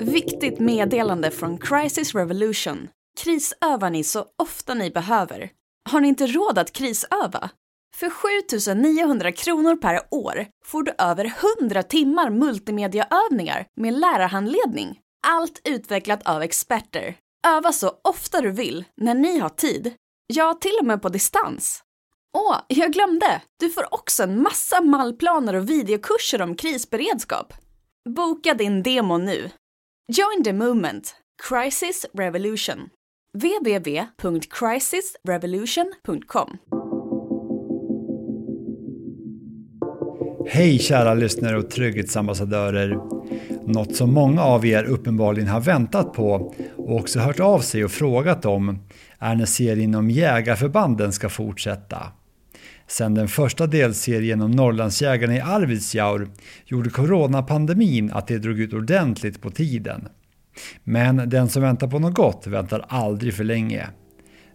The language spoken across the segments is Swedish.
Viktigt meddelande från Crisis Revolution. Krisövar ni så ofta ni behöver. Har ni inte råd att krisöva? För 7 900 kronor per år får du över 100 timmar multimediaövningar med lärarhandledning. Allt utvecklat av experter. Öva så ofta du vill, när ni har tid. Ja, till och med på distans. Åh, jag glömde! Du får också en massa mallplaner och videokurser om krisberedskap. Boka din demo nu. Join the movement. Crisis Revolution. www.crisisrevolution.com Hej kära lyssnare och trygghetsambassadörer. Något som många av er uppenbarligen har väntat på och också hört av sig och frågat om är när serien om jägarförbanden ska fortsätta. Sedan den första delserien om Norrlandsjägarna i Arvidsjaur gjorde coronapandemin att det drog ut ordentligt på tiden. Men den som väntar på något gott väntar aldrig för länge.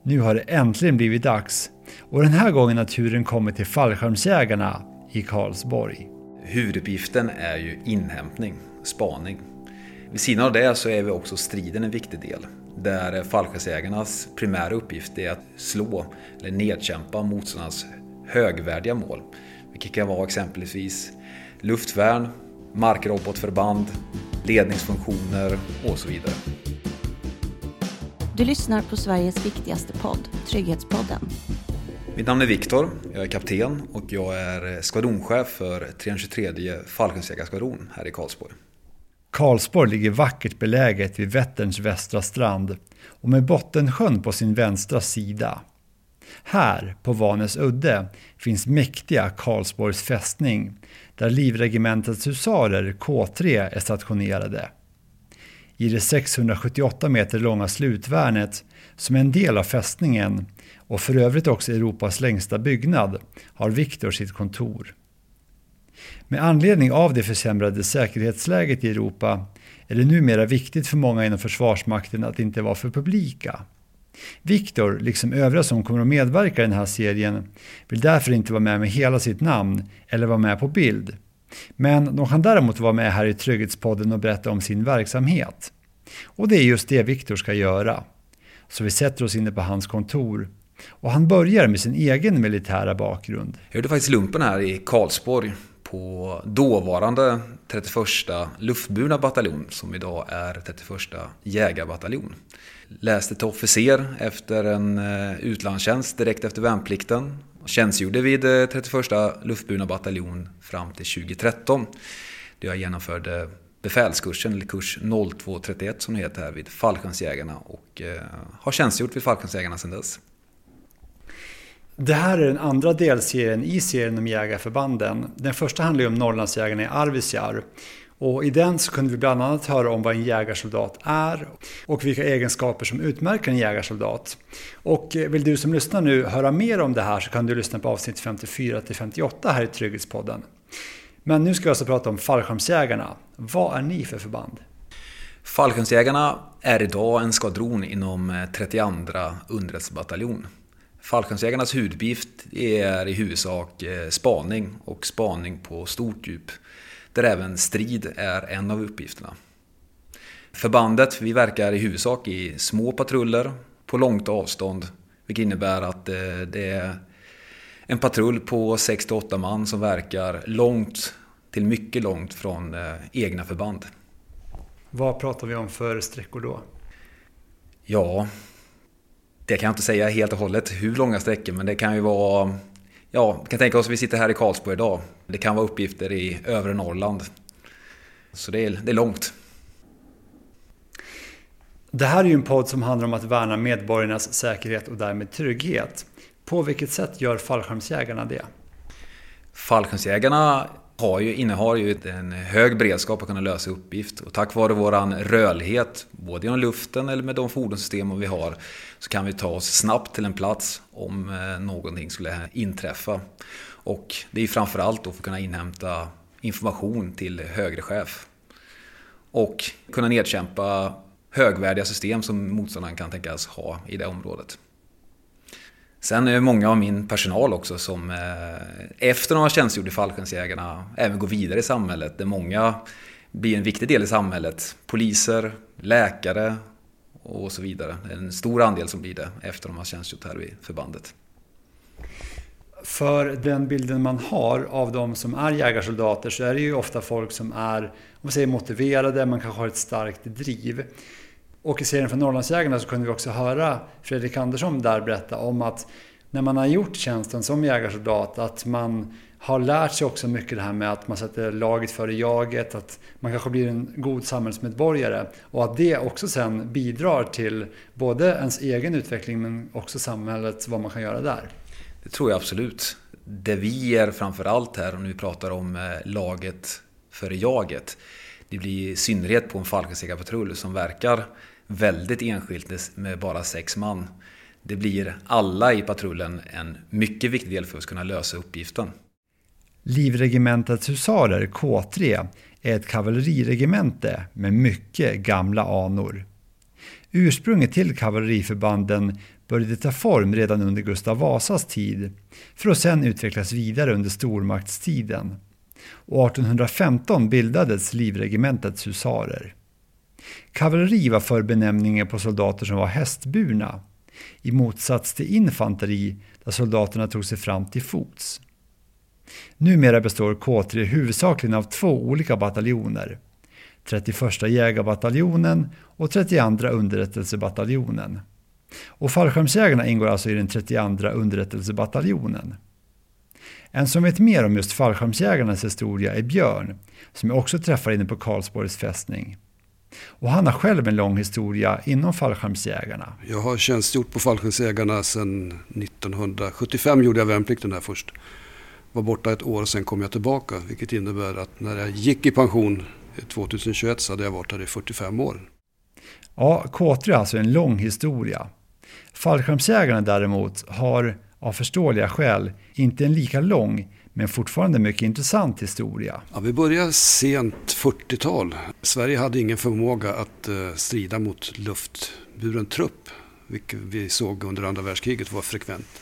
Nu har det äntligen blivit dags och den här gången har turen kommit till fallskärmsjägarna i Karlsborg. Huvuduppgiften är ju inhämtning, spaning. Vid sidan av det så är vi också striden en viktig del. Där fallskärmsjägarnas primära uppgift är att slå eller nedkämpa motståndarnas högvärdiga mål. Vilket kan vara exempelvis luftvärn, markrobotförband, ledningsfunktioner och så vidare. Du lyssnar på Sveriges viktigaste podd, Trygghetspodden. Mitt namn är Viktor, jag är kapten och jag är skvadronchef för 323 Fallskärmsjägarskvadron här i Karlsborg. Karlsborg ligger vackert beläget vid Vätterns västra strand och med Bottensjön på sin vänstra sida. Här, på Vanäs udde, finns mäktiga Karlsborgs fästning där livregementets husarer K3 är stationerade. I det 678 meter långa slutvärnet, som är en del av fästningen och för övrigt också Europas längsta byggnad, har Viktor sitt kontor. Med anledning av det försämrade säkerhetsläget i Europa är det numera viktigt för många inom Försvarsmakten att inte vara för publika. Viktor, liksom övriga som kommer att medverka i den här serien, vill därför inte vara med med hela sitt namn eller vara med på bild. Men de kan däremot vara med här i Trygghetspodden och berätta om sin verksamhet. Och det är just det Viktor ska göra. Så vi sätter oss inne på hans kontor. Och han börjar med sin egen militära bakgrund. Jag gjorde faktiskt lumpen här i Karlsborg på dåvarande 31 luftburna bataljon som idag är 31 jägarbataljon. Läste till officer efter en eh, utlandstjänst direkt efter värnplikten. Tjänstgjorde vid eh, 31 luftburna bataljon fram till 2013. Då jag genomförde befälskursen, eller kurs 0231 som det heter här vid Fallskärmsjägarna och eh, har tjänstgjort vid Fallskärmsjägarna sedan dess. Det här är den andra delserien i serien om jägarförbanden. Den första handlar om Norrlandsjägarna i Arvidsjaur. Och I den så kunde vi bland annat höra om vad en jägarsoldat är och vilka egenskaper som utmärker en jägarsoldat. Och eh, vill du som lyssnar nu höra mer om det här så kan du lyssna på avsnitt 54 58 här i Trygghetspodden. Men nu ska vi alltså prata om fallskärmsjägarna. Vad är ni för förband? Fallskärmsjägarna är idag en skvadron inom eh, 32 underrättelsebataljon. Fallskärmsjägarnas huvuduppgift är i huvudsak eh, spaning och spaning på stort djup. Där även strid är en av uppgifterna. Förbandet, vi verkar i huvudsak i små patruller på långt avstånd. Vilket innebär att eh, det är en patrull på 6-8 man som verkar långt till mycket långt från eh, egna förband. Vad pratar vi om för sträckor då? Ja, det kan jag inte säga helt och hållet hur långa sträckor men det kan ju vara Ja, vi kan tänka oss att vi sitter här i Karlsborg idag. Det kan vara uppgifter i övre Norrland. Så det är, det är långt. Det här är ju en podd som handlar om att värna medborgarnas säkerhet och därmed trygghet. På vilket sätt gör fallskärmsjägarna det? Fallskärmsjägarna har ju, innehar ju en hög beredskap att kunna lösa uppgift. Och tack vare vår rörlighet, både genom luften eller med de fordonssystem vi har, så kan vi ta oss snabbt till en plats om eh, någonting skulle inträffa. Och det är framförallt då för att kunna inhämta information till högre chef. Och kunna nedkämpa högvärdiga system som motståndaren kan tänkas ha i det området. Sen är det många av min personal också som eh, efter de har tjänstgjort i Fallskärmsjägarna även går vidare i samhället. Där många blir en viktig del i samhället. Poliser, läkare och så vidare. Det är en stor andel som blir det efter de har tjänstgjort här vid förbandet. För den bilden man har av de som är jägarsoldater så är det ju ofta folk som är om man säger, motiverade, man kanske har ett starkt driv. Och i serien från Norrlandsjägarna så kunde vi också höra Fredrik Andersson där berätta om att när man har gjort tjänsten som jägarsoldat att man har lärt sig också mycket det här med att man sätter laget före jaget, att man kanske blir en god samhällsmedborgare och att det också sen bidrar till både ens egen utveckling men också samhället, vad man kan göra där. Det tror jag absolut. Det vi ger framför allt här, om vi pratar om eh, laget före jaget, det blir i synnerhet på en Falkensegarpatrull som verkar väldigt enskilt med bara sex man. Det blir alla i patrullen en mycket viktig del för att kunna lösa uppgiften. Livregementets husarer K3 är ett kavalleriregemente med mycket gamla anor. Ursprunget till kavalleriförbanden började ta form redan under Gustav Vasas tid för att sedan utvecklas vidare under stormaktstiden. Och 1815 bildades Livregementets husarer. Kavalleri var förr benämningen på soldater som var hästburna i motsats till infanteri där soldaterna tog sig fram till fots. Numera består K3 huvudsakligen av två olika bataljoner. 31 jägarbataljonen och 32 underrättelsebataljonen. Och fallskärmsjägarna ingår alltså i den 32 underrättelsebataljonen. En som vet mer om just fallskärmsjägarnas historia är Björn, som jag också träffar inne på Karlsborgs fästning. Och han har själv en lång historia inom fallskärmsjägarna. Jag har tjänstgjort på fallskärmsjägarna sedan 1975 gjorde jag värnplikten där först. Var borta ett år och sen kom jag tillbaka. Vilket innebär att när jag gick i pension 2021 så hade jag varit där i 45 år. Ja, K3 har alltså en lång historia. Fallskärmsjägarna däremot har av förståeliga skäl inte en lika lång men fortfarande mycket intressant historia. Ja, vi börjar sent 40-tal. Sverige hade ingen förmåga att uh, strida mot luftburen trupp, vilket vi såg under andra världskriget var frekvent.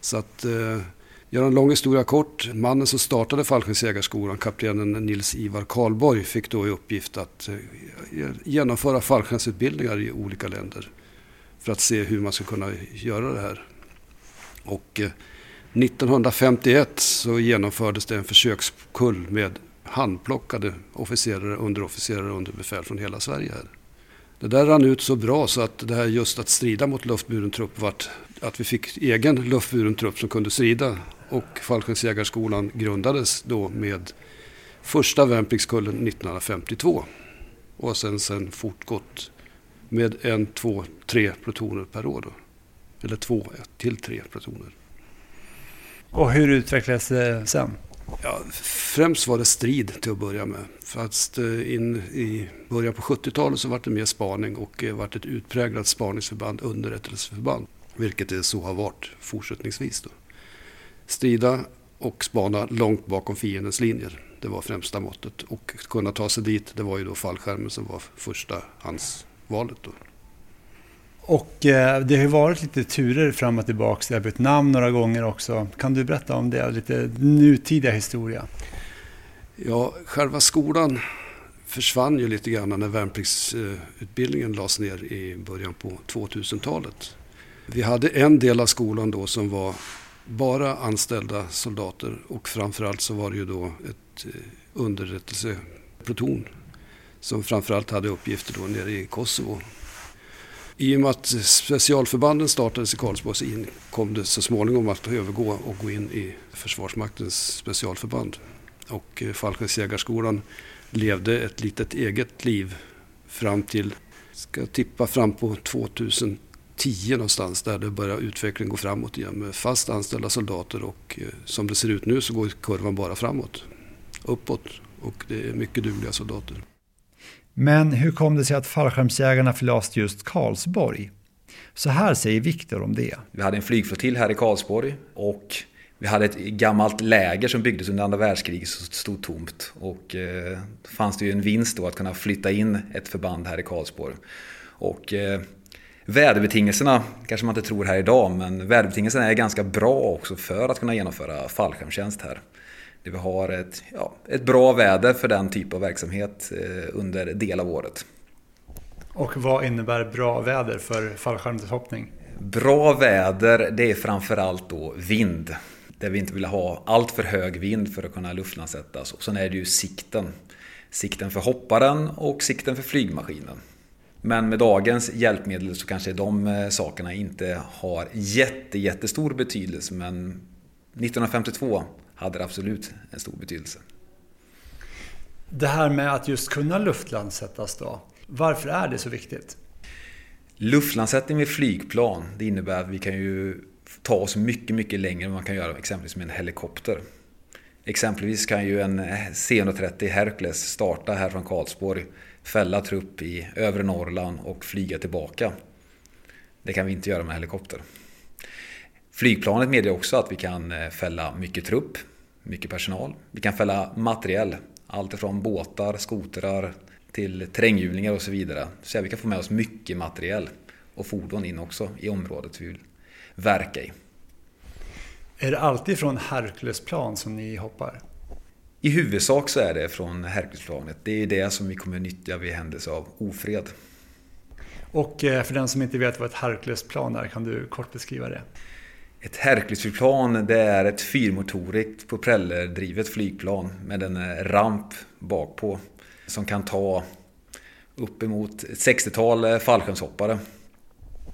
Så att uh, Göra en lång historia kort. Mannen som startade Fallskärmsjägarskolan, kaptenen Nils Ivar Karlborg, fick då i uppgift att eh, genomföra fallskärmsutbildningar i olika länder. För att se hur man ska kunna göra det här. Och eh, 1951 så genomfördes det en försökskull med handplockade officerare, underofficerare och underbefäl från hela Sverige. Här. Det där rann ut så bra så att det här just att strida mot luftburen trupp vart att vi fick egen luftburen trupp som kunde strida. Och Fallskärmsjägarskolan grundades då med första värnpliktskullen 1952. Och sen, sen fortgått med en, två, tre plutoner per år. Då. Eller två till tre plutoner. Och hur utvecklades det sen? Ja, främst var det strid till att börja med. Fast eh, in i början på 70-talet så var det mer spaning och det var ett utpräglat spaningsförband, underrättelseförband. Vilket det så har varit fortsättningsvis. Då. Strida och spana långt bakom fiendens linjer. Det var främsta måttet. Och kunna ta sig dit, det var ju då fallskärmen som var första handsvalet. Då. Och eh, det har ju varit lite turer fram och tillbaka. Det har bytt namn några gånger också. Kan du berätta om det, lite nutida historia? Ja, själva skolan försvann ju lite grann när värnpliktsutbildningen lades ner i början på 2000-talet. Vi hade en del av skolan då som var bara anställda soldater och framförallt så var det ju då ett eh, underrättelsepluton som framförallt hade uppgifter då nere i Kosovo i och med att specialförbanden startades i Karlsborg så kom det så småningom att övergå och gå in i Försvarsmaktens specialförband. Och eh, fallskärmsjägarskolan levde ett litet eget liv fram till, ska tippa fram på 2000 2010 någonstans där det börjar utvecklingen gå framåt igen med fast anställda soldater och eh, som det ser ut nu så går kurvan bara framåt, uppåt och det är mycket dugliga soldater. Men hur kom det sig att fallskärmsjägarna förlades just Karlsborg? Så här säger Viktor om det. Vi hade en flygflottilj här i Karlsborg och vi hade ett gammalt läger som byggdes under andra världskriget som stod tomt. Och eh, fanns det ju en vinst då att kunna flytta in ett förband här i Karlsborg. Och eh, väderbetingelserna kanske man inte tror här idag, men väderbetingelserna är ganska bra också för att kunna genomföra fallskärmstjänst här. Där vi har ett, ja, ett bra väder för den typ av verksamhet eh, under del av året. Och vad innebär bra väder för fallskärmshoppning? Bra väder, det är framförallt då vind. Där vi inte vill ha allt för hög vind för att kunna luftlandsättas. Och sen är det ju sikten. Sikten för hopparen och sikten för flygmaskinen. Men med dagens hjälpmedel så kanske de eh, sakerna inte har jätte, jättestor betydelse. Men 1952 hade det absolut en stor betydelse. Det här med att just kunna luftlandsättas då. Varför är det så viktigt? Luftlandsättning med flygplan, det innebär att vi kan ju ta oss mycket, mycket längre än man kan göra exempelvis med en helikopter. Exempelvis kan ju en C-130 Hercules starta här från Karlsborg, fälla trupp i övre Norrland och flyga tillbaka. Det kan vi inte göra med helikopter. Flygplanet medger också att vi kan eh, fälla mycket trupp, mycket personal. Vi kan fälla materiell, allt ifrån båtar, skotrar till terränghjulingar och så vidare. Så vi kan få med oss mycket materiell och fordon in också i området vi vill verka i. Är det alltid från Herculesplan som ni hoppar? I huvudsak så är det från Herculesplanet. Det är det som vi kommer nyttja vid händelse av ofred. Och eh, för den som inte vet vad ett Herculesplan är, kan du kort beskriva det? Ett Herculesflygplan det är ett fyrmotorigt propellerdrivet flygplan med en ramp bakpå som kan ta uppemot ett 60-tal fallskärmshoppare.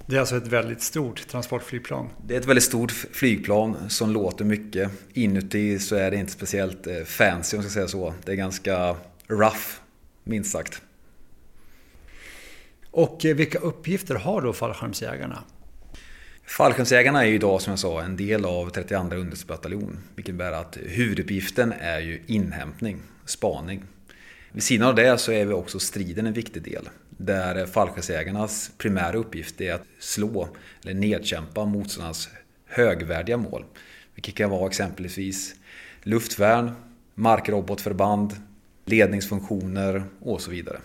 Det är alltså ett väldigt stort transportflygplan? Det är ett väldigt stort flygplan som låter mycket. Inuti så är det inte speciellt eh, fancy om jag ska säga så. Det är ganska rough, minst sagt. Och eh, vilka uppgifter har då fallskärmsjägarna? Fallskärmsjägarna är ju idag som jag sa en del av 32 underrättelsebataljon. Vilket innebär att huvuduppgiften är ju inhämtning, spaning. Vid sidan av det så är vi också striden en viktig del. Där fallskärmsjägarnas primära uppgift är att slå eller nedkämpa motståndarnas högvärdiga mål. Vilket kan vara exempelvis luftvärn, markrobotförband, ledningsfunktioner och så vidare.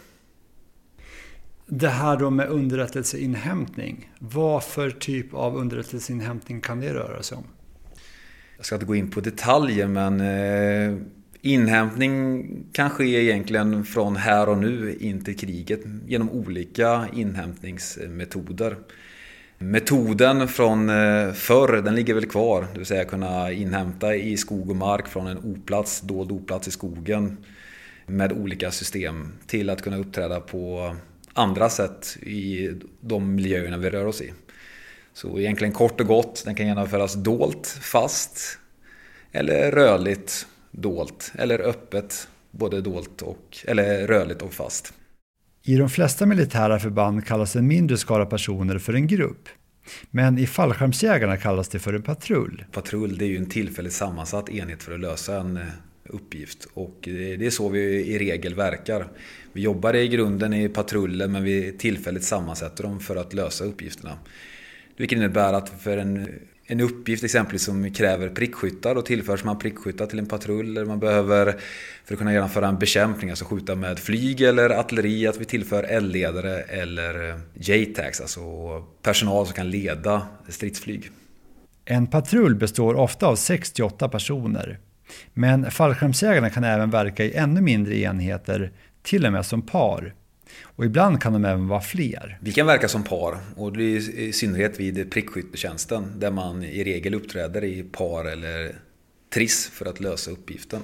Det här då med underrättelseinhämtning. Vad för typ av underrättelseinhämtning kan det röra sig om? Jag ska inte gå in på detaljer men eh, Inhämtning kan ske egentligen från här och nu in till kriget genom olika inhämtningsmetoder. Metoden från eh, förr, den ligger väl kvar. Det vill säga kunna inhämta i skog och mark från en oplats, dold oplats i skogen. Med olika system till att kunna uppträda på andra sätt i de miljöerna vi rör oss i. Så egentligen kort och gott, den kan genomföras dolt, fast eller rörligt dolt eller öppet, både dolt och, eller rörligt och fast. I de flesta militära förband kallas en mindre skara personer för en grupp. Men i fallskärmsjägarna kallas det för en patrull. Patrull det är ju en tillfälligt sammansatt enhet för att lösa en eh, uppgift och det är så vi i regel verkar. Vi jobbar i grunden i patrullen men vi tillfälligt sammansätter dem för att lösa uppgifterna. Vilket innebär att för en en uppgift exempelvis som kräver prickskyttar då tillförs man prickskyttar till en patrull eller man behöver för att kunna genomföra en bekämpning, alltså skjuta med flyg eller artilleri, att vi tillför eldledare eller eh, JTACs, alltså personal som kan leda stridsflyg. En patrull består ofta av 68 personer. Men fallskärmsjägarna kan även verka i ännu mindre enheter, till och med som par. Och ibland kan de även vara fler. Vi kan verka som par och det är i synnerhet vid prickskyttetjänsten där man i regel uppträder i par eller triss för att lösa uppgiften.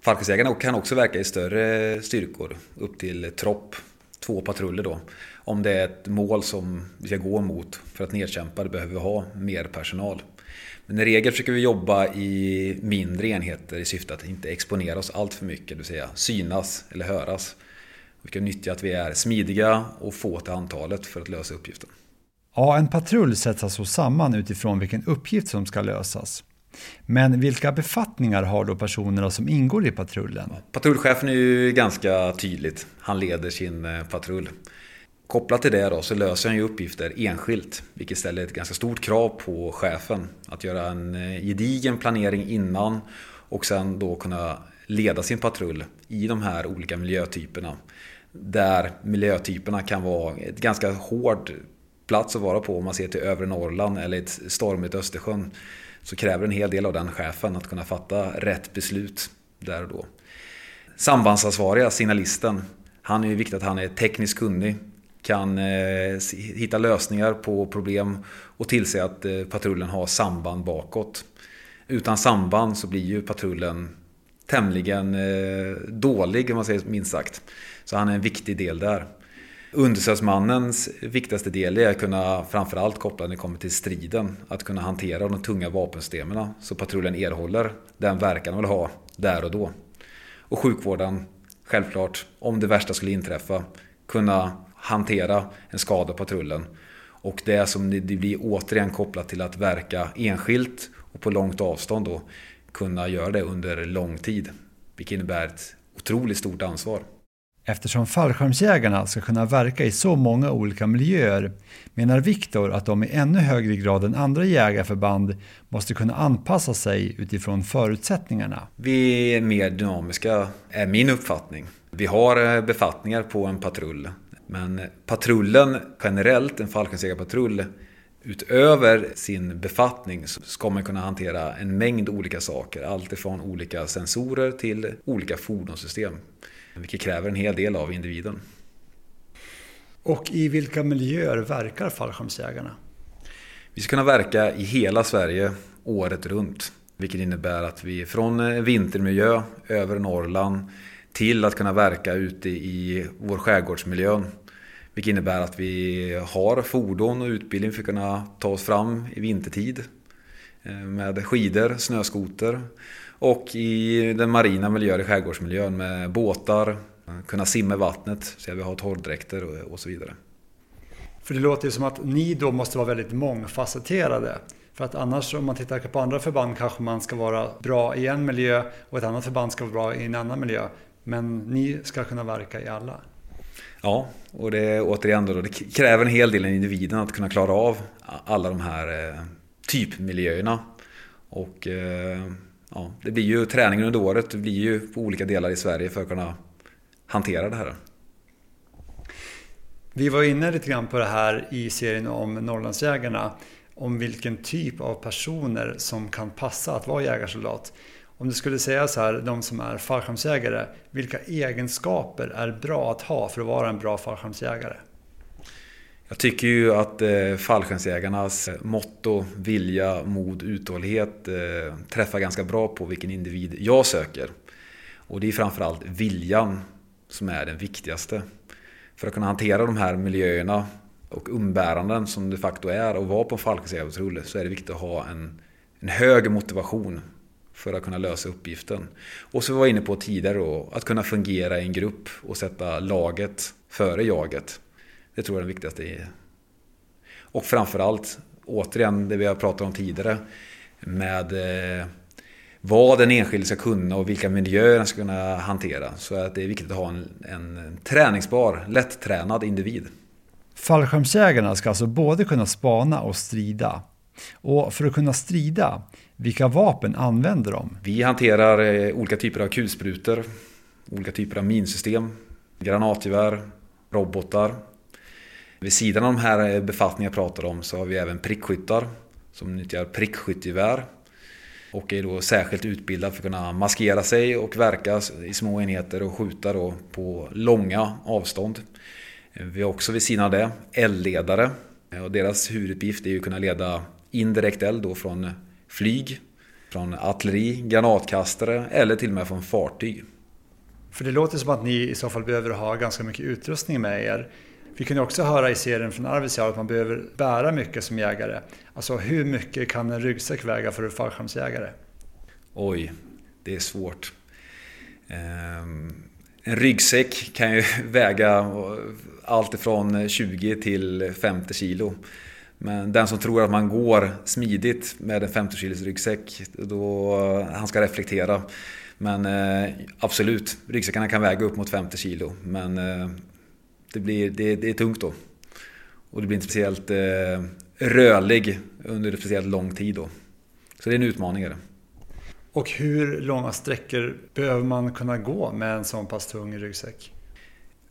Falkensjägarna kan också verka i större styrkor, upp till tropp, två patruller då. Om det är ett mål som vi ska gå mot för att nedkämpa, det behöver vi ha mer personal. Men i regel försöker vi jobba i mindre enheter i syfte att inte exponera oss allt för mycket, det vill säga synas eller höras. Vi kan nyttja att vi är smidiga och få till antalet för att lösa uppgiften. Ja, en patrull sätts alltså samman utifrån vilken uppgift som ska lösas. Men vilka befattningar har då personerna som ingår i patrullen? Patrullchefen är ju ganska tydligt. Han leder sin eh, patrull. Kopplat till det då så löser han ju uppgifter enskilt. Vilket ställer ett ganska stort krav på chefen. Att göra en eh, gedigen planering innan och sen då kunna leda sin patrull i de här olika miljötyperna. Där miljötyperna kan vara ett ganska hård plats att vara på om man ser till övre Norrland eller ett stormigt Östersjön. Så kräver en hel del av den chefen att kunna fatta rätt beslut där och då. Sambandsansvariga, signalisten, han är ju viktigt att han är tekniskt kunnig, kan eh, hitta lösningar på problem och tillse att eh, patrullen har samband bakåt. Utan samband så blir ju patrullen tämligen eh, dålig om man säger minst sagt. Så han är en viktig del där. Undersöksmannens viktigaste del är att kunna framförallt koppla när det kommer till striden. Att kunna hantera de tunga vapensystemen så patrullen erhåller den verkan de vill ha där och då. Och sjukvården, självklart, om det värsta skulle inträffa, kunna hantera en skada på patrullen. Och det som det blir återigen kopplat till att verka enskilt och på långt avstånd då kunna göra det under lång tid. Vilket innebär ett otroligt stort ansvar. Eftersom fallskärmsjägarna ska kunna verka i så många olika miljöer menar Viktor att de i ännu högre grad än andra jägarförband måste kunna anpassa sig utifrån förutsättningarna. Vi är mer dynamiska, är min uppfattning. Vi har eh, befattningar på en patrull. Men patrullen generellt, en fallskärmsjägarpatrull, utöver sin befattning så ska man kunna hantera en mängd olika saker. Allt ifrån olika sensorer till olika fordonssystem. Vilket kräver en hel del av individen. Och i vilka miljöer verkar fallskärmsjägarna? Vi ska kunna verka i hela Sverige året runt. Vilket innebär att vi från vintermiljö över Norrland till att kunna verka ute i vår skärgårdsmiljö. Vilket innebär att vi har fordon och utbildning för att kunna ta oss fram i vintertid. Eh, med skidor, snöskoter och i den marina miljön, i skärgårdsmiljön med båtar, kunna simma i vattnet, så vi har torrdräkter och så vidare. För det låter ju som att ni då måste vara väldigt mångfacetterade. För att annars om man tittar på andra förband kanske man ska vara bra i en miljö och ett annat förband ska vara bra i en annan miljö. Men ni ska kunna verka i alla. Ja, och det återigen då, det kräver en hel del av individen att kunna klara av alla de här eh, typmiljöerna. Och eh, ja, det blir ju träningen under året, det blir ju på olika delar i Sverige för att kunna hantera det här. Vi var inne lite grann på det här i serien om Norrlandsjägarna. Om vilken typ av personer som kan passa att vara jägarsoldat. Om du skulle säga så här, de som är fallskärmsjägare, vilka egenskaper är bra att ha för att vara en bra fallskärmsjägare? Jag tycker ju att eh, fallskärmsjägarnas eh, motto, vilja, mod, uthållighet eh, träffar ganska bra på vilken individ jag söker. Och det är framförallt viljan som är den viktigaste. För att kunna hantera de här miljöerna och umbäranden som de facto är att vara på en fallskärmsjägarpatrull så är det viktigt att ha en, en hög motivation för att kunna lösa uppgiften. Och som vi var inne på tidigare då, att kunna fungera i en grupp och sätta laget före jaget. Det tror jag är det viktigaste. Och framförallt, återigen det vi har pratat om tidigare, med eh, vad den enskilde ska kunna och vilka miljöer den ska kunna hantera. Så att det är viktigt att ha en, en träningsbar, lättränad individ. Fallskärmsjägarna ska alltså både kunna spana och strida. Och för att kunna strida, vilka vapen använder de? Vi hanterar eh, olika typer av kulsprutor, olika typer av minsystem, granatgevär, robotar. Vid sidan av de här eh, befattningarna jag pratar om så har vi även prickskyttar som nyttjar prickskyttegevär och är då särskilt utbildad för att kunna maskera sig och verka i små enheter och skjuta då på långa avstånd. Eh, vi har också vid sidan av det eldledare eh, och deras huvuduppgift är att kunna leda indirekt eld då från flyg, från artilleri, granatkastare eller till och med från fartyg. För det låter som att ni i så fall behöver ha ganska mycket utrustning med er. Vi kunde också höra i serien från Arvidsjaur att man behöver bära mycket som jägare. Alltså hur mycket kan en ryggsäck väga för en fallskärmsjägare? Oj, det är svårt. Ehm, en ryggsäck kan ju väga allt ifrån 20 till 50 kilo. Men den som tror att man går smidigt med en 50 kilos ryggsäck, då han ska reflektera. Men eh, absolut, ryggsäckarna kan väga upp mot 50 kilo. Men eh, det, blir, det, det är tungt då. Och det blir inte speciellt eh, rörlig under speciellt lång tid då. Så det är en utmaning. Är det. Och hur långa sträckor behöver man kunna gå med en sån pass tung ryggsäck?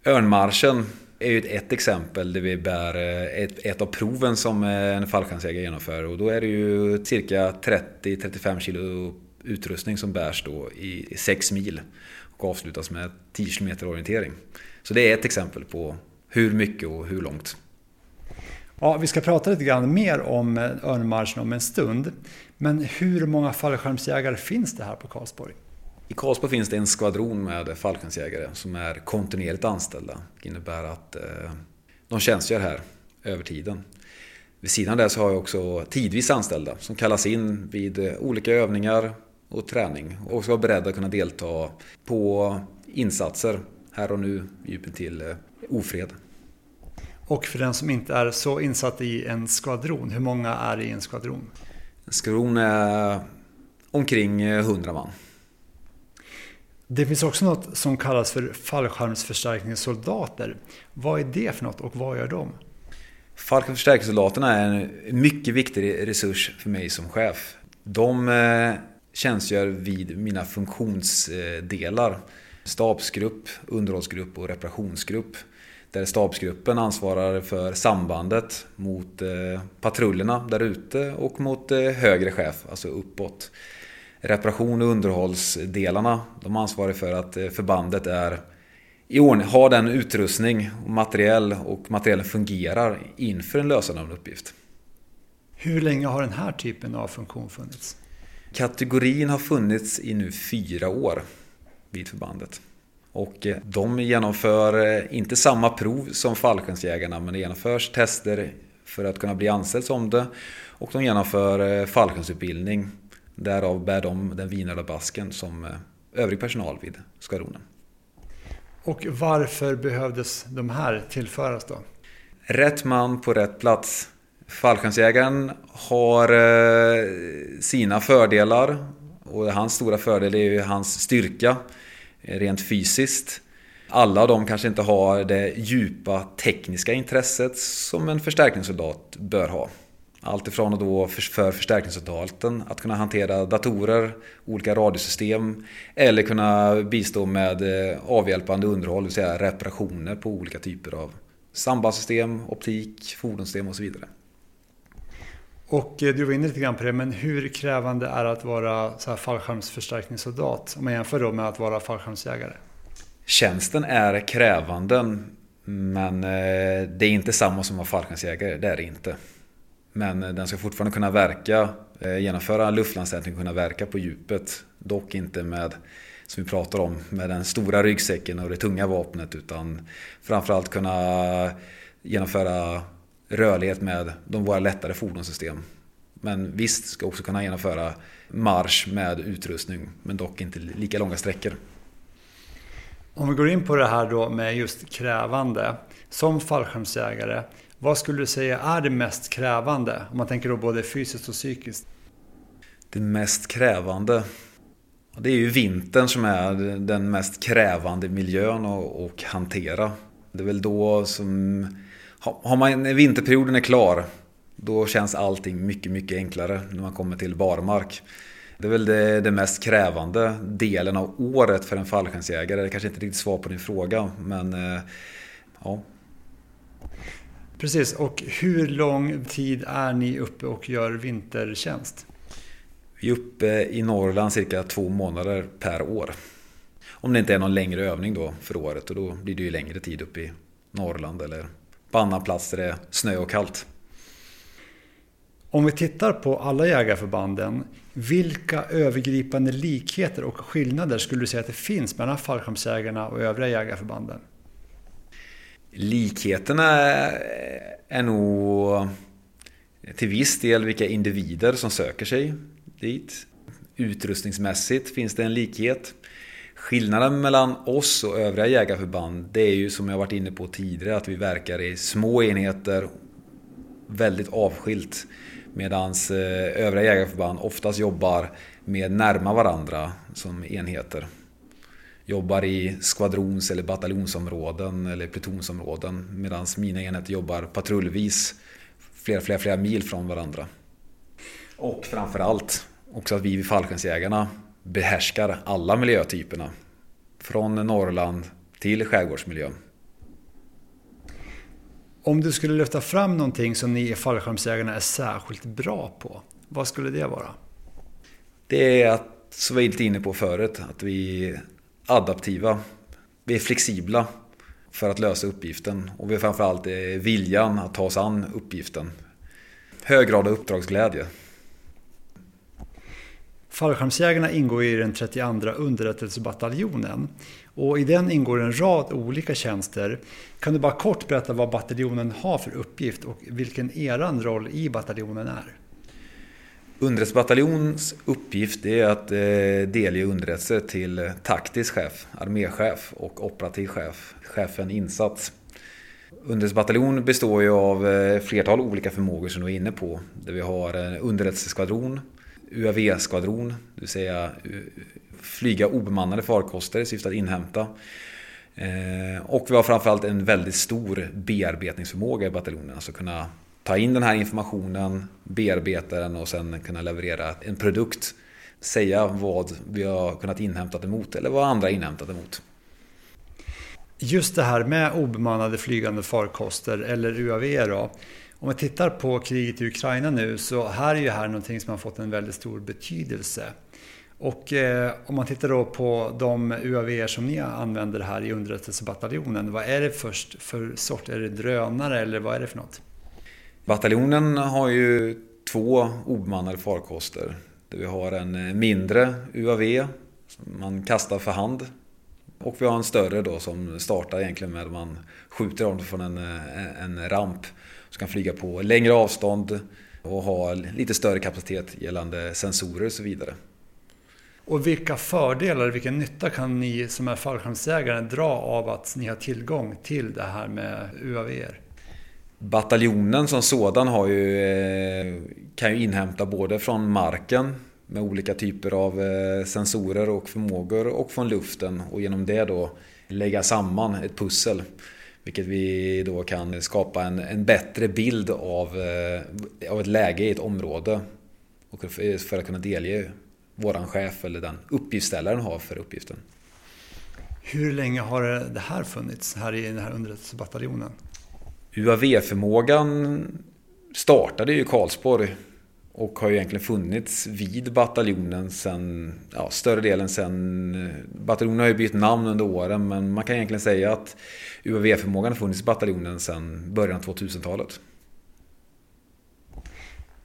Örnmarschen är ju ett exempel där vi bär eh, ett, ett av proven som eh, en fallskärmsjägare genomför och då är det ju cirka 30-35 kilo utrustning som bärs då i 6 mil och avslutas med 10 km orientering. Så det är ett exempel på hur mycket och hur långt. Ja, vi ska prata lite grann mer om eh, Örnmarschen om en stund. Men hur många fallskärmsjägare finns det här på Karlsborg? I Karlsborg finns det en skvadron med fallskärmsjägare som är kontinuerligt anställda. Det innebär att eh, de tjänstgör här över tiden. Vid sidan det så har jag också tidvis anställda som kallas in vid eh, olika övningar och träning och ska vara beredda att kunna delta på insatser här och nu djupen till eh, ofred. Och för den som inte är så insatt i en skvadron, hur många är i en skvadron? En skvadron är omkring 100 man. Det finns också något som kallas för fallskärmsförstärkningssoldater. Vad är det för något och vad gör de? Fallskärmsförstärkningssoldaterna är en mycket viktig resurs för mig som chef. De eh, tjänstgör vid mina funktionsdelar. Stabsgrupp, underhållsgrupp och reparationsgrupp. Där stabsgruppen ansvarar för sambandet mot eh, patrullerna där ute och mot eh, högre chef, alltså uppåt reparation och underhållsdelarna. De ansvarar för att eh, förbandet är i ordning, har den utrustning och materiell och materiellen fungerar inför en lösande av en uppgift. Hur länge har den här typen av funktion funnits? Kategorin har funnits i nu fyra år vid förbandet. Och eh, de genomför eh, inte samma prov som fallskärmsjägarna men det genomförs tester för att kunna bli anställd som det. Och de genomför fallskärmsutbildning Därav bär de den vinröda basken som eh, övrig personal vid skvadronen. Och varför behövdes de här tillföras då? Rätt man på rätt plats. Fallskärmsjägaren har eh, sina fördelar och hans stora fördel är ju hans styrka eh, rent fysiskt. Alla av dem kanske inte har det djupa tekniska intresset som en förstärkningssoldat bör ha. Allt ifrån då för förstärkningssoldaten att kunna hantera datorer, olika radiosystem eller kunna bistå med eh, avhjälpande underhåll, det vill säga reparationer på olika typer av sambandssystem, optik, fordonssystem och så vidare. Och eh, du var inne lite grann på det, men hur krävande är det att vara så här fallskärmsförstärkningssoldat om man jämför då med att vara fallskärmsjägare? Tjänsten är krävande, men eh, det är inte samma som att vara fallskärmsjägare, det är det inte. Men eh, den ska fortfarande kunna verka, genomföra luftlandsättning och kunna verka på djupet. Dock inte med, som vi pratar om, med den stora ryggsäcken och det tunga vapnet utan framförallt kunna genomföra rörlighet med de våra lättare fordonssystem. Men visst ska också kunna genomföra marsch med utrustning men dock inte lika långa sträckor. Om vi går in på det här då med just krävande. Som fallskärmsjägare, vad skulle du säga är det mest krävande? Om man tänker då både fysiskt och psykiskt. Det mest krävande? Det är ju vintern som är den mest krävande miljön att hantera. Det är väl då som... Har man, vinterperioden är klar, då känns allting mycket, mycket enklare när man kommer till barmark. Det är väl det, det mest krävande delen av året för en fallskärmsjägare. Det är kanske inte riktigt svar på din fråga, men eh, ja, Precis, och hur lång tid är ni uppe och gör vintertjänst? Vi är uppe i Norrland cirka två månader per år. Om det inte är någon längre övning då för året och då blir det ju längre tid uppe i Norrland eller på annan plats där det är snö och kallt. Om vi tittar på alla jägarförbanden, vilka övergripande likheter och skillnader skulle du säga att det finns mellan fallskärmsjägarna och övriga jägarförbanden? Likheterna är nog till viss del vilka individer som söker sig dit. Utrustningsmässigt finns det en likhet. Skillnaden mellan oss och övriga jägarförband det är ju som jag varit inne på tidigare att vi verkar i små enheter väldigt avskilt. Medan eh, övriga jägarförband oftast jobbar mer närma varandra som enheter jobbar i skvadrons eller bataljonsområden eller plutonsområden medan mina enheter jobbar patrullvis flera, flera, flera mil från varandra. Och framförallt också att vi vid Fallskärmsjägarna behärskar alla miljötyperna. Från Norrland till skärgårdsmiljön. Om du skulle lyfta fram någonting som ni i fallskärmsjägarna är särskilt bra på, vad skulle det vara? Det är att, som vi var lite inne på förut, att vi är adaptiva. Vi är flexibla för att lösa uppgiften och vi har framförallt viljan att ta oss an uppgiften. Hög grad av uppdragsglädje. Fallskärmsjägarna ingår i den 32 underrättelsebataljonen och i den ingår en rad olika tjänster. Kan du bara kort berätta vad bataljonen har för uppgift och vilken eran roll i bataljonen är? Underrättelsebataljons uppgift är att eh, delge underrättelser till taktisk chef, arméchef och operativ chef, chefen insats. Underrättelsebataljon består ju av eh, flertal olika förmågor som du är inne på. Där vi har en underrättelseskvadron, UAV-skvadron, det vill säga eh, flyga obemannade farkoster i syfte att inhämta. Eh, och vi har framförallt en väldigt stor bearbetningsförmåga i bataljonen. Alltså kunna ta in den här informationen, bearbeta den och sen kunna leverera en produkt. Säga vad vi har kunnat inhämta emot eller vad andra inhämtat emot. Just det här med obemannade flygande farkoster eller UAV då. Om vi tittar på kriget i Ukraina nu så här är ju här någonting som har fått en väldigt stor betydelse. Och eh, om man tittar då på de UAV som ni använder här i underrättelsebataljonen. Vad är det först för sort? Är det drönare eller vad är det för något? Bataljonen har ju två obemannade farkoster. Där vi har en eh, mindre UAV som man kastar för hand. Och vi har en större då som startar egentligen med att man skjuter dem från en, eh, en ramp. Som kan flyga på längre avstånd och ha lite större kapacitet gällande sensorer och så vidare. Och vilka fördelar, vilken nytta kan ni som är fallskärmsjägare dra av att ni har tillgång till det här med UAV? Bataljonen som sådan har ju, eh, kan ju inhämta både från marken med olika typer av eh, sensorer och förmågor och från luften och genom det då lägga samman ett pussel. Vilket vi då kan skapa en, en bättre bild av, eh, av ett läge i ett område. Och för att kunna delge våran chef eller den uppgiftsställaren har för uppgiften. Hur länge har det här funnits här i den här underrättelsebataljonen? UAV-förmågan startade ju i Karlsborg och har ju egentligen funnits vid bataljonen sen, ja, större delen sen, bataljonen har ju bytt namn under åren men man kan egentligen säga att UAV-förmågan har funnits i bataljonen sen början av 2000-talet.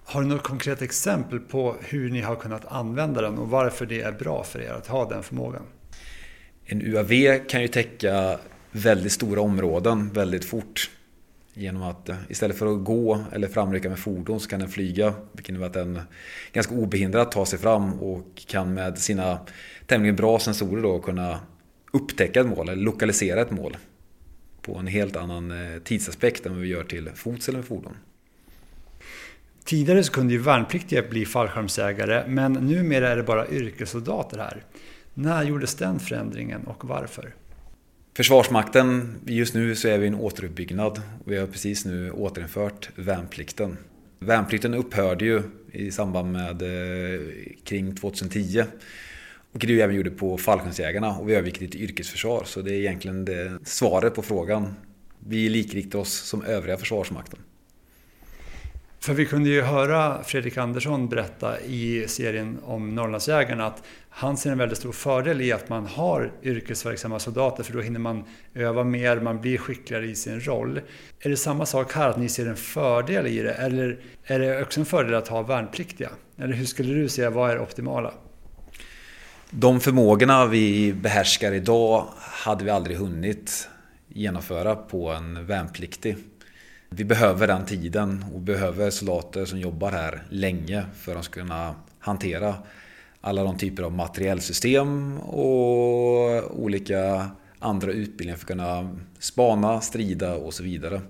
Har du något konkret exempel på hur ni har kunnat använda den och varför det är bra för er att ha den förmågan? En UAV kan ju täcka väldigt stora områden väldigt fort. Genom att eh, istället för att gå eller framrycka med fordon så kan den flyga. Vilket innebär att den ganska obehindrat tar sig fram och kan med sina tämligen bra sensorer då kunna upptäcka ett mål eller lokalisera ett mål. På en helt annan eh, tidsaspekt än vad vi gör till fots eller med fordon. Tidigare så kunde ju värnpliktiga bli fallskärmsägare men numera är det bara yrkessoldater här. När gjordes den förändringen och varför? Försvarsmakten, just nu så är vi i en återuppbyggnad. Vi har precis nu återinfört värnplikten. Värnplikten upphörde ju i samband med eh, kring 2010. Och det även gjorde på fallskärmsjägarna och vi övergick till yrkesförsvar. Så det är egentligen det svaret på frågan. Vi likriktar oss som övriga Försvarsmakten. För vi kunde ju höra Fredrik Andersson berätta i serien om Norrlandsjägarna att han ser en väldigt stor fördel i att man har yrkesverksamma soldater för då hinner man öva mer, man blir skickligare i sin roll. Är det samma sak här, att ni ser en fördel i det? Eller är det också en fördel att ha värnpliktiga? Eller hur skulle du säga, vad är det optimala? De förmågorna vi behärskar idag hade vi aldrig hunnit genomföra på en värnpliktig. Vi behöver den tiden och behöver soldater som jobbar här länge för att kunna hantera alla de typer av materiellsystem och olika andra utbildningar för att kunna spana, strida och så vidare.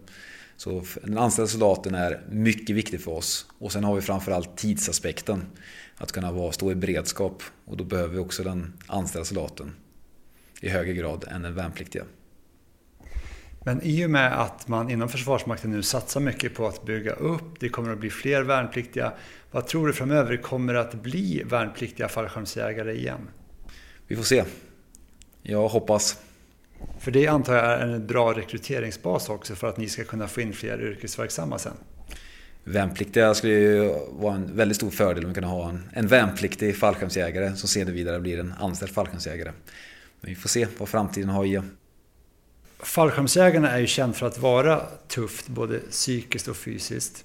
Så den anställda soldaten är mycket viktig för oss. Och sen har vi framförallt tidsaspekten. Att kunna vara, stå i beredskap. Och då behöver vi också den anställda soldaten i högre grad än den värnpliktiga. Men i och med att man inom Försvarsmakten nu satsar mycket på att bygga upp, det kommer att bli fler värnpliktiga. Vad tror du framöver kommer att bli värnpliktiga fallskärmsjägare igen? Vi får se. Jag hoppas. För det antar jag är en bra rekryteringsbas också för att ni ska kunna få in fler yrkesverksamma sen. Värnpliktiga skulle ju vara en väldigt stor fördel om vi kunde ha en, en värnpliktig fallskärmsjägare som sedan vidare blir en anställd fallskärmsjägare. Men vi får se vad framtiden har att ge. Fallskärmsjägarna är ju känd för att vara tufft, både psykiskt och fysiskt.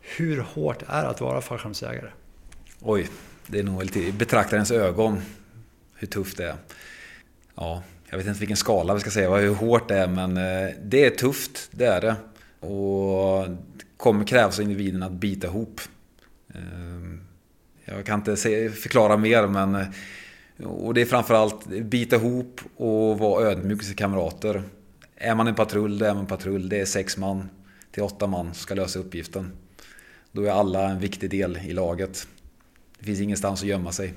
Hur hårt är det att vara fallskärmsjägare? Oj, det är nog lite i betraktarens ögon hur tufft det är. Ja, jag vet inte vilken skala vi ska säga, hur hårt det är, men eh, det är tufft, det är det. Och det kommer krävas av individen att bita ihop. Ehm, jag kan inte förklara mer, men eh, och det är framförallt bita ihop och vara ödmjuk med sina kamrater. Är man en patrull, då är man patrull. Det är sex man till åtta man som ska lösa uppgiften. Då är alla en viktig del i laget. Det finns ingenstans att gömma sig.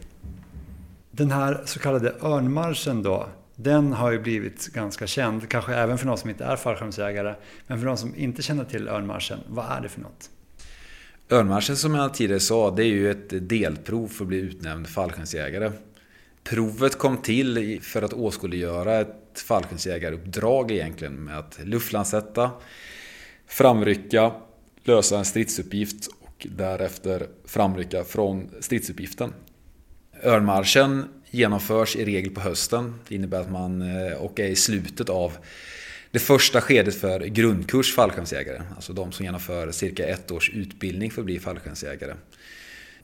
Den här så kallade örnmarschen då, den har ju blivit ganska känd, kanske även för någon som inte är fallskärmsjägare. Men för någon som inte känner till örnmarschen, vad är det för något? Örnmarschen som jag tidigare sa, det är ju ett delprov för att bli utnämnd fallskärmsjägare. Provet kom till för att åskådliggöra ett fallskärmsjägaruppdrag egentligen med att luftlandsätta, framrycka, lösa en stridsuppgift och därefter framrycka från stridsuppgiften. Örnmarschen genomförs i regel på hösten. Det innebär att man eh, och är i slutet av det första skedet för grundkurs fallskärmsjägare. Alltså de som genomför cirka ett års utbildning för att bli fallskärmsjägare.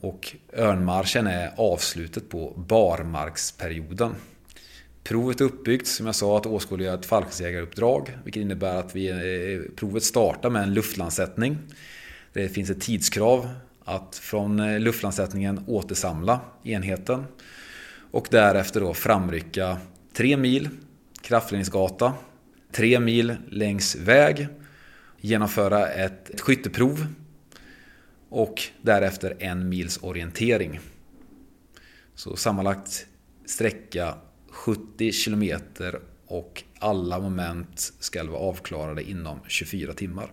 Och örnmarschen är avslutet på barmarksperioden. Provet är uppbyggt, som jag sa, att åskådliggöra ett fallskärmsjägaruppdrag. Vilket innebär att vi, eh, provet startar med en luftlandsättning. Det finns ett tidskrav att från eh, luftlandsättningen återsamla enheten. Och därefter då framrycka tre mil kraftledningsgata, tre mil längs väg, genomföra ett, ett skytteprov och därefter en mils orientering. Så sammanlagt sträcka 70 kilometer och alla moment ska vara avklarade inom 24 timmar.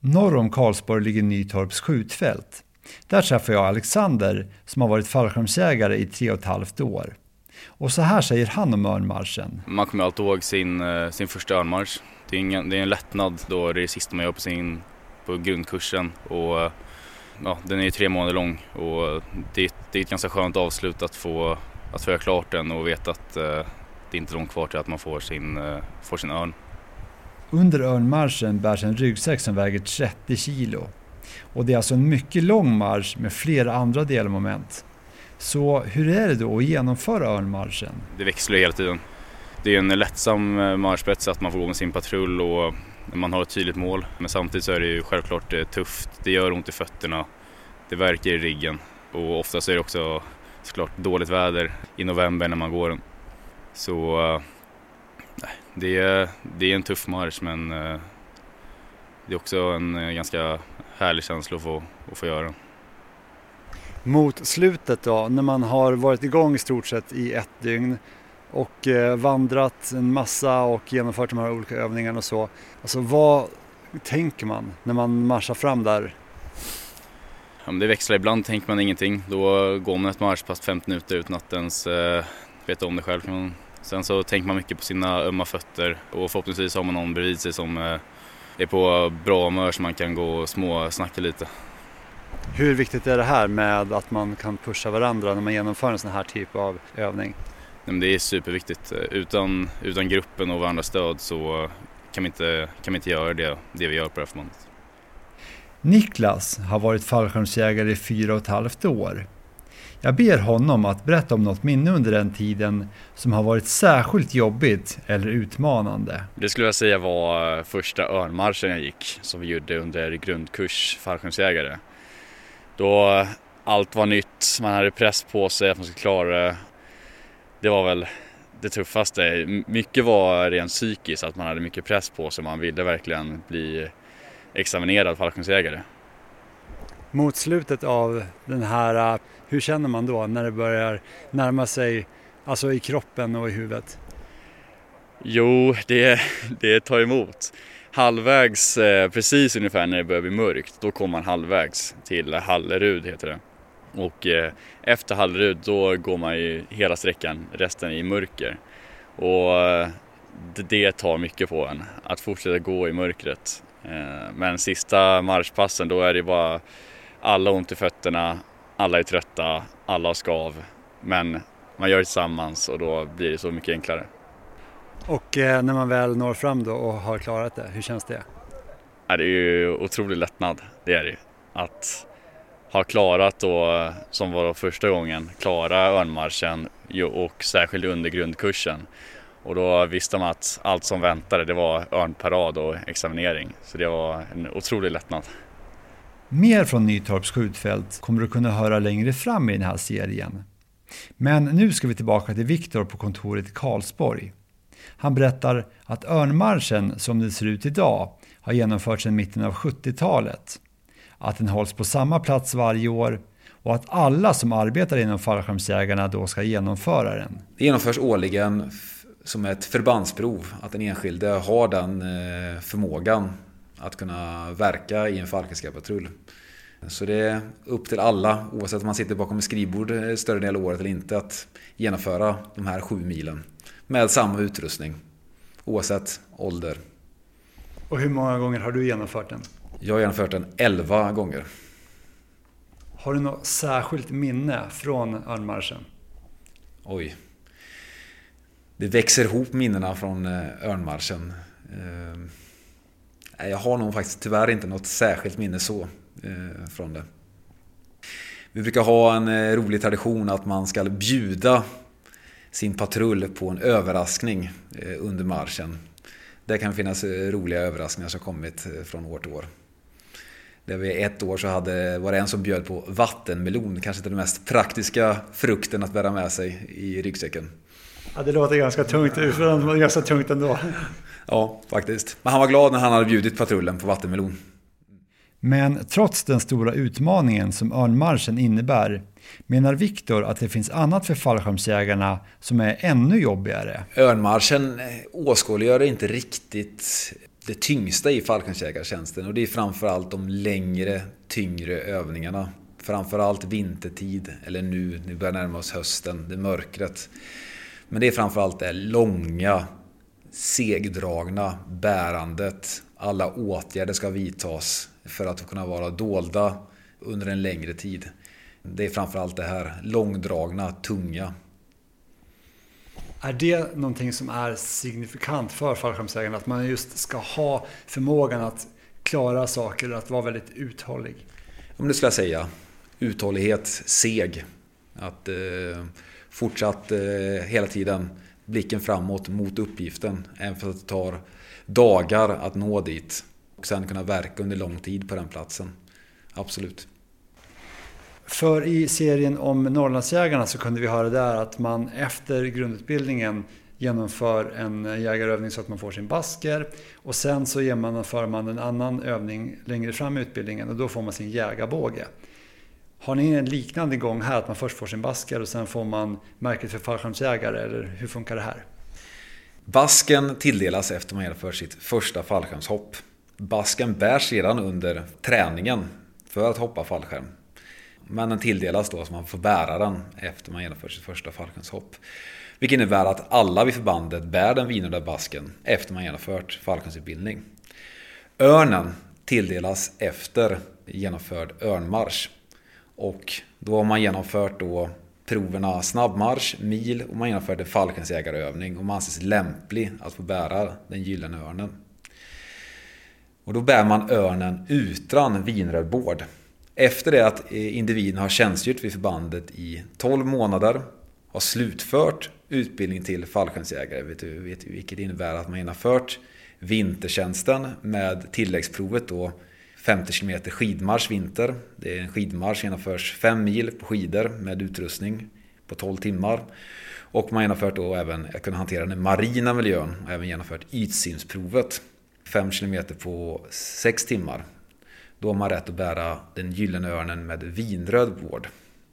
Norr om Karlsborg ligger Nytorps skjutfält. Där träffar jag Alexander som har varit fallskärmsjägare i tre och ett halvt år. Och så här säger han om örnmarschen. Man kommer alltid ihåg sin, eh, sin första örnmarsch. Det är, ingen, det är en lättnad då det är det sista man gör på, sin, på grundkursen. Och, ja, den är tre månader lång och det, det är ett ganska skönt avslut att få, att få göra klart den och veta att eh, det är inte långt kvar till att man får sin, eh, får sin örn. Under örnmarschen bärs en ryggsäck som väger 30 kilo. Och det är alltså en mycket lång marsch med flera andra delmoment. Så hur är det då att genomföra örnmarschen? Det växlar hela tiden. Det är en lättsam eh, marschspets att man får gå med sin patrull och man har ett tydligt mål. Men samtidigt så är det ju självklart eh, tufft. Det gör ont i fötterna. Det verkar i ryggen. Och oftast är det också såklart dåligt väder i november när man går den. Så eh, det är, det är en tuff marsch men eh, det är också en ganska härlig känsla att få, att få göra. Mot slutet då, när man har varit igång i stort sett i ett dygn och eh, vandrat en massa och genomfört de här olika övningarna och så. Alltså vad tänker man när man marschar fram där? Ja, det växlar, ibland tänker man ingenting. Då går man ett marschpass 50 minuter utan att ens eh, veta om det själv. Sen så tänker man mycket på sina ömma fötter och förhoppningsvis har man någon bredvid sig som eh, är på bra humör så man kan gå och småsnacka lite. Hur viktigt är det här med att man kan pusha varandra när man genomför en sån här typ av övning? Det är superviktigt. Utan, utan gruppen och varandras stöd så kan vi inte, kan vi inte göra det, det vi gör på det här förbandet. Niklas har varit fallskärmsjägare i fyra och ett halvt år. Jag ber honom att berätta om något minne under den tiden som har varit särskilt jobbigt eller utmanande. Det skulle jag säga var första örnmarschen jag gick som vi gjorde under grundkurs fallskärmsjägare. Då allt var nytt, man hade press på sig att man skulle klara det. Det var väl det tuffaste. Mycket var rent psykiskt, att man hade mycket press på sig. Man ville verkligen bli examinerad fallskärmsjägare. Mot slutet av den här, hur känner man då när det börjar närma sig, alltså i kroppen och i huvudet? Jo, det, det tar emot halvvägs, eh, precis ungefär när det börjar bli mörkt, då kommer man halvvägs till Hallerud heter det. Och eh, efter Hallerud då går man ju hela sträckan, resten i mörker. Och eh, det tar mycket på en. Att fortsätta gå i mörkret. Eh, men sista marschpassen då är det bara alla ont i fötterna, alla är trötta, alla har skav. Men man gör det tillsammans och då blir det så mycket enklare. Och när man väl når fram då och har klarat det, hur känns det? Ja, det är ju otrolig lättnad, det är det ju. Att ha klarat då, som var då första gången, klara örnmarschen och särskilt under grundkursen. Och då visste man att allt som väntade det var örnparad och examinering. Så det var en otrolig lättnad. Mer från Nytorps skjutfält kommer du kunna höra längre fram i den här serien. Men nu ska vi tillbaka till Viktor på kontoret i Karlsborg. Han berättar att örnmarschen som det ser ut idag har genomförts sedan mitten av 70-talet. Att den hålls på samma plats varje år och att alla som arbetar inom fallskärmsjägarna då ska genomföra den. Det genomförs årligen som ett förbandsprov, att den enskilde har den eh, förmågan att kunna verka i en Falkenskapatrull. Så det är upp till alla, oavsett om man sitter bakom ett skrivbord eh, större del av året eller inte, att genomföra de här sju milen. Med samma utrustning, oavsett ålder. Och hur många gånger har du genomfört den? Jag har genomfört den 11 gånger. Har du något särskilt minne från örnmarschen? Oj. Det växer ihop minnena från eh, örnmarschen. Eh, jag har nog faktiskt tyvärr inte något särskilt minne så eh, från det. Vi brukar ha en rolig tradition att man ska bjuda sin patrull på en överraskning under marschen. Det kan finnas roliga överraskningar som kommit från år till år. Där vi ett år så hade, var det en som bjöd på vattenmelon, kanske inte den mest praktiska frukten att bära med sig i ryggsäcken. Ja, det låter ganska tungt, ganska tungt ändå. Ja, faktiskt. Men han var glad när han hade bjudit patrullen på vattenmelon. Men trots den stora utmaningen som örnmarschen innebär menar Viktor att det finns annat för fallskärmsjägarna som är ännu jobbigare. Örnmarschen åskådliggör inte riktigt det tyngsta i fallskärmsjägartjänsten och det är framförallt de längre, tyngre övningarna. Framförallt vintertid, eller nu, nu börjar närma oss hösten, det mörkret. Men det är framförallt det långa, segdragna bärandet. Alla åtgärder ska vidtas för att kunna vara dolda under en längre tid. Det är framförallt det här långdragna, tunga. Är det någonting som är signifikant för fallskärmsägarna? Att man just ska ha förmågan att klara saker, och att vara väldigt uthållig? Om det skulle jag säga. Uthållighet, seg. Att eh, fortsatt eh, hela tiden blicken framåt mot uppgiften. Även för att det tar dagar att nå dit. Och sen kunna verka under lång tid på den platsen. Absolut. För i serien om Norrlandsjägarna så kunde vi höra där att man efter grundutbildningen genomför en jägarövning så att man får sin basker och sen så genomför man en annan övning längre fram i utbildningen och då får man sin jägarbåge. Har ni en liknande gång här, att man först får sin basker och sen får man märket för fallskärmsjägare, eller hur funkar det här? Basken tilldelas efter man genomför sitt första fallskärmshopp. Basken bärs sedan under träningen för att hoppa fallskärm. Men den tilldelas då så man får bära den efter man genomför sitt första fallskärmshopp. Vilket innebär att alla vid förbandet bär den vinröda basken efter man genomfört fallskärmsutbildning. Örnen tilldelas efter genomförd örnmarsch. Och då har man genomfört då proverna snabbmarsch, mil och man genomfört en fallskärmsjägarövning och man anses lämplig att få bära den gyllene örnen. Och då bär man örnen utan vinröd bård. Efter det att eh, individen har tjänstgjort vid förbandet i 12 månader, har slutfört utbildning till fallskärmsjägare, vet du, vet du, vilket innebär att man genomfört vintertjänsten med tilläggsprovet då 50 km skidmarsch vinter. Det är en skidmarsch som genomförs 5 mil på skidor med utrustning på 12 timmar. Och man har genomfört då även att kunna hantera den marina miljön och även genomfört ytsimsprovet. 5 km på 6 timmar. Då har man rätt att bära den gyllene örnen med vinröd vård.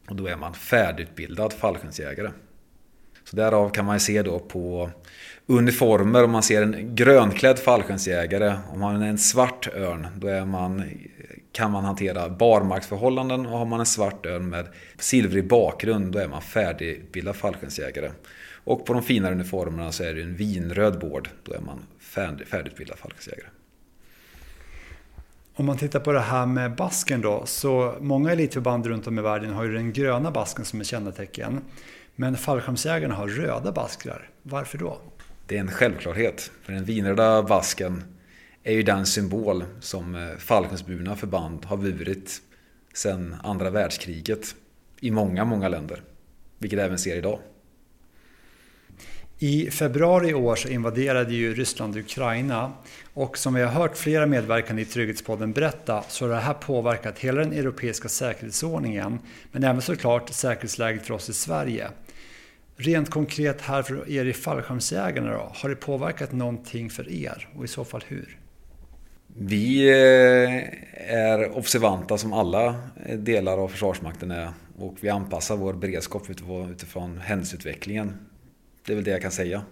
Och då är man färdigutbildad fallskärmsjägare. Så därav kan man se då på uniformer, om man ser en grönklädd fallskärmsjägare, om man är en svart örn, då är man kan man hantera barmarksförhållanden och har man en svart örn med silvrig bakgrund då är man färdigutbildad fallskärmsjägare. Och på de finare uniformerna så är det en vinröd bård, då är man färdigutbildad fallskärmsjägare. Om man tittar på det här med basken då, så många elitförband runt om i världen har ju den gröna basken som ett kännetecken. Men fallskärmsjägarna har röda baskrar. Varför då? Det är en självklarhet. För den vinröda basken är ju den symbol som eh, fallskärmsburna förband har burit sedan andra världskriget i många, många länder. Vilket även ser idag. I februari i år så invaderade ju Ryssland Ukraina och som vi har hört flera medverkande i Trygghetspodden berätta så har det här påverkat hela den europeiska säkerhetsordningen men även såklart säkerhetsläget för oss i Sverige. Rent konkret här för er i fallskärmsjägarna då, har det påverkat någonting för er och i så fall hur? Vi eh, är observanta som alla delar av Försvarsmakten är och vi anpassar vår beredskap utifrån händelseutvecklingen. Det är väl det jag kan säga.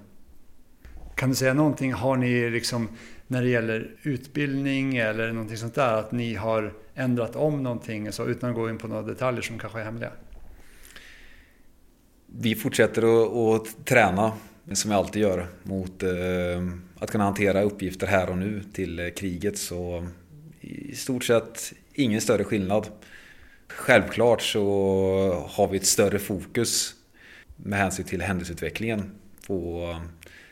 Kan du säga någonting, har ni liksom när det gäller utbildning eller någonting sånt där, att ni har ändrat om någonting så, utan att gå in på några detaljer som kanske är hemliga? Vi fortsätter att, att träna, som vi alltid gör, mot eh, att kunna hantera uppgifter här och nu till eh, kriget. Så i stort sett ingen större skillnad. Självklart så har vi ett större fokus med hänsyn till händelseutvecklingen på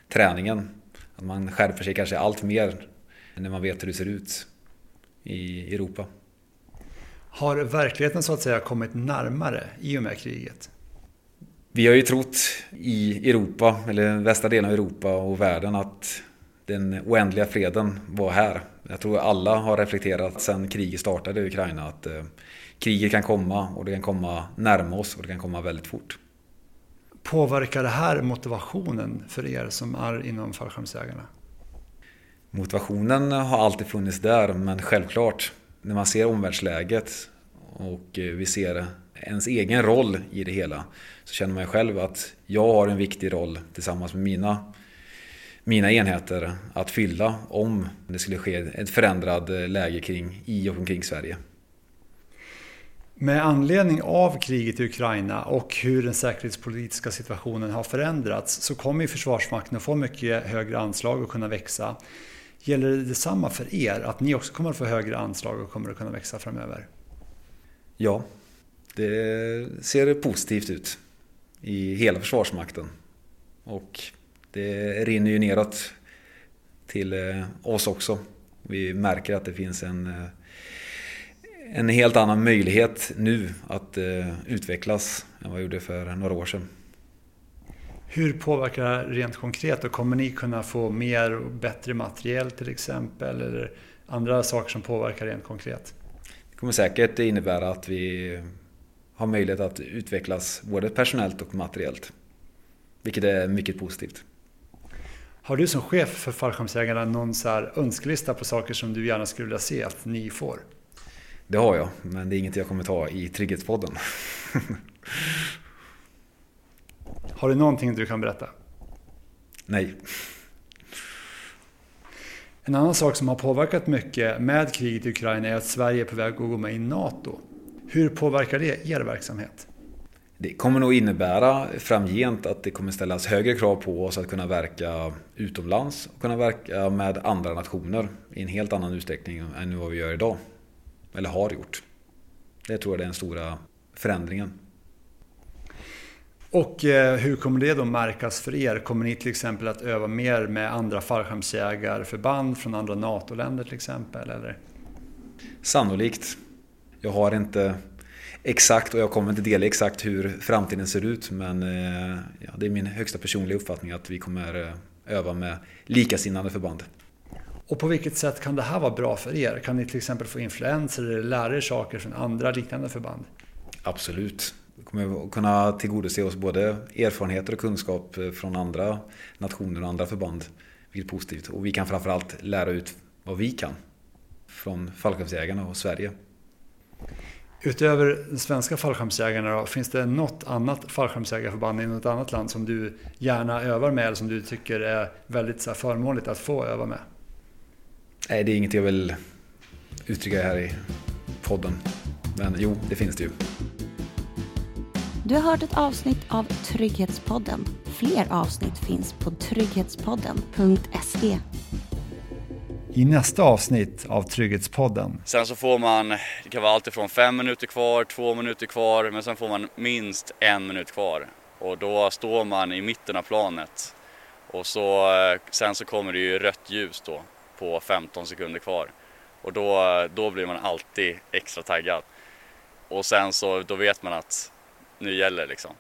träningen. Att man skärper sig kanske allt mer när man vet hur det ser ut i Europa. Har verkligheten så att säga kommit närmare i och med kriget? Vi har ju trott i Europa, eller västra delen av Europa och världen att den oändliga freden var här. Jag tror alla har reflekterat sedan kriget startade i Ukraina att eh, kriget kan komma och det kan komma närma oss och det kan komma väldigt fort. Påverkar det här motivationen för er som är inom fallskärmsjägarna? Motivationen har alltid funnits där men självklart när man ser omvärldsläget och eh, vi ser ens egen roll i det hela så känner man ju själv att jag har en viktig roll tillsammans med mina, mina enheter att fylla om det skulle ske ett förändrat eh, läge kring, i och omkring Sverige. Med anledning av kriget i Ukraina och hur den säkerhetspolitiska situationen har förändrats så kommer ju Försvarsmakten att få mycket högre anslag och kunna växa. Gäller det detsamma för er? Att ni också kommer att få högre anslag och kommer att kunna växa framöver? Ja, det ser positivt ut i hela Försvarsmakten. Och det rinner ju neråt till eh, oss också. Vi märker att det finns en, eh, en helt annan möjlighet nu att eh, utvecklas än vad vi gjorde för några år sedan. Hur påverkar det rent konkret? Och kommer ni kunna få mer och bättre materiel till exempel? Eller andra saker som påverkar rent konkret? Det kommer säkert innebära att vi har möjlighet att utvecklas både personellt och materiellt. Vilket är mycket positivt. Har du som chef för fallskärmsjägarna någon så här önskelista på saker som du gärna skulle vilja se att ni får? Det har jag, men det är inget jag kommer ta i Trygghetspodden. har du någonting du kan berätta? Nej. En annan sak som har påverkat mycket med kriget i Ukraina är att Sverige är på väg att gå med i NATO. Hur påverkar det er verksamhet? Det kommer nog innebära framgent att det kommer ställas högre krav på oss att kunna verka utomlands och kunna verka med andra nationer i en helt annan utsträckning än vad vi gör idag. Eller har gjort. Det tror jag är den stora förändringen. Och eh, hur kommer det då märkas för er? Kommer ni till exempel att öva mer med andra fallskärmsjägarförband från andra NATO-länder till exempel? Eller? Sannolikt. Jag har inte exakt och jag kommer inte dela exakt hur framtiden ser ut men eh, ja, det är min högsta personliga uppfattning att vi kommer eh, öva med likasinnade förband. Och på vilket sätt kan det här vara bra för er? Kan ni till exempel få influenser eller lära er saker från andra liknande förband? Absolut. Vi kommer kunna tillgodose oss både erfarenheter och kunskap eh, från andra nationer och andra förband. Vilket är positivt. Och vi kan framförallt lära ut vad vi kan från fallskärmsjägarna och Sverige. Utöver de svenska fallskärmsjägarna då, finns det något annat fallskärmsjägarförband i något annat land som du gärna övar med eller som du tycker är väldigt så förmånligt att få öva med? Nej, det är inget jag vill uttrycka här i podden. Men jo, det finns det ju. Du har hört ett avsnitt av Trygghetspodden. Fler avsnitt finns på trygghetspodden.se. I nästa avsnitt av Trygghetspodden Sen så får man, det kan vara allt ifrån fem minuter kvar, två minuter kvar, men sen får man minst en minut kvar. Och då står man i mitten av planet. Och så, eh, sen så kommer det ju rött ljus då på 15 sekunder kvar. Och då, då blir man alltid extra taggad. Och sen så, då vet man att nu gäller det liksom.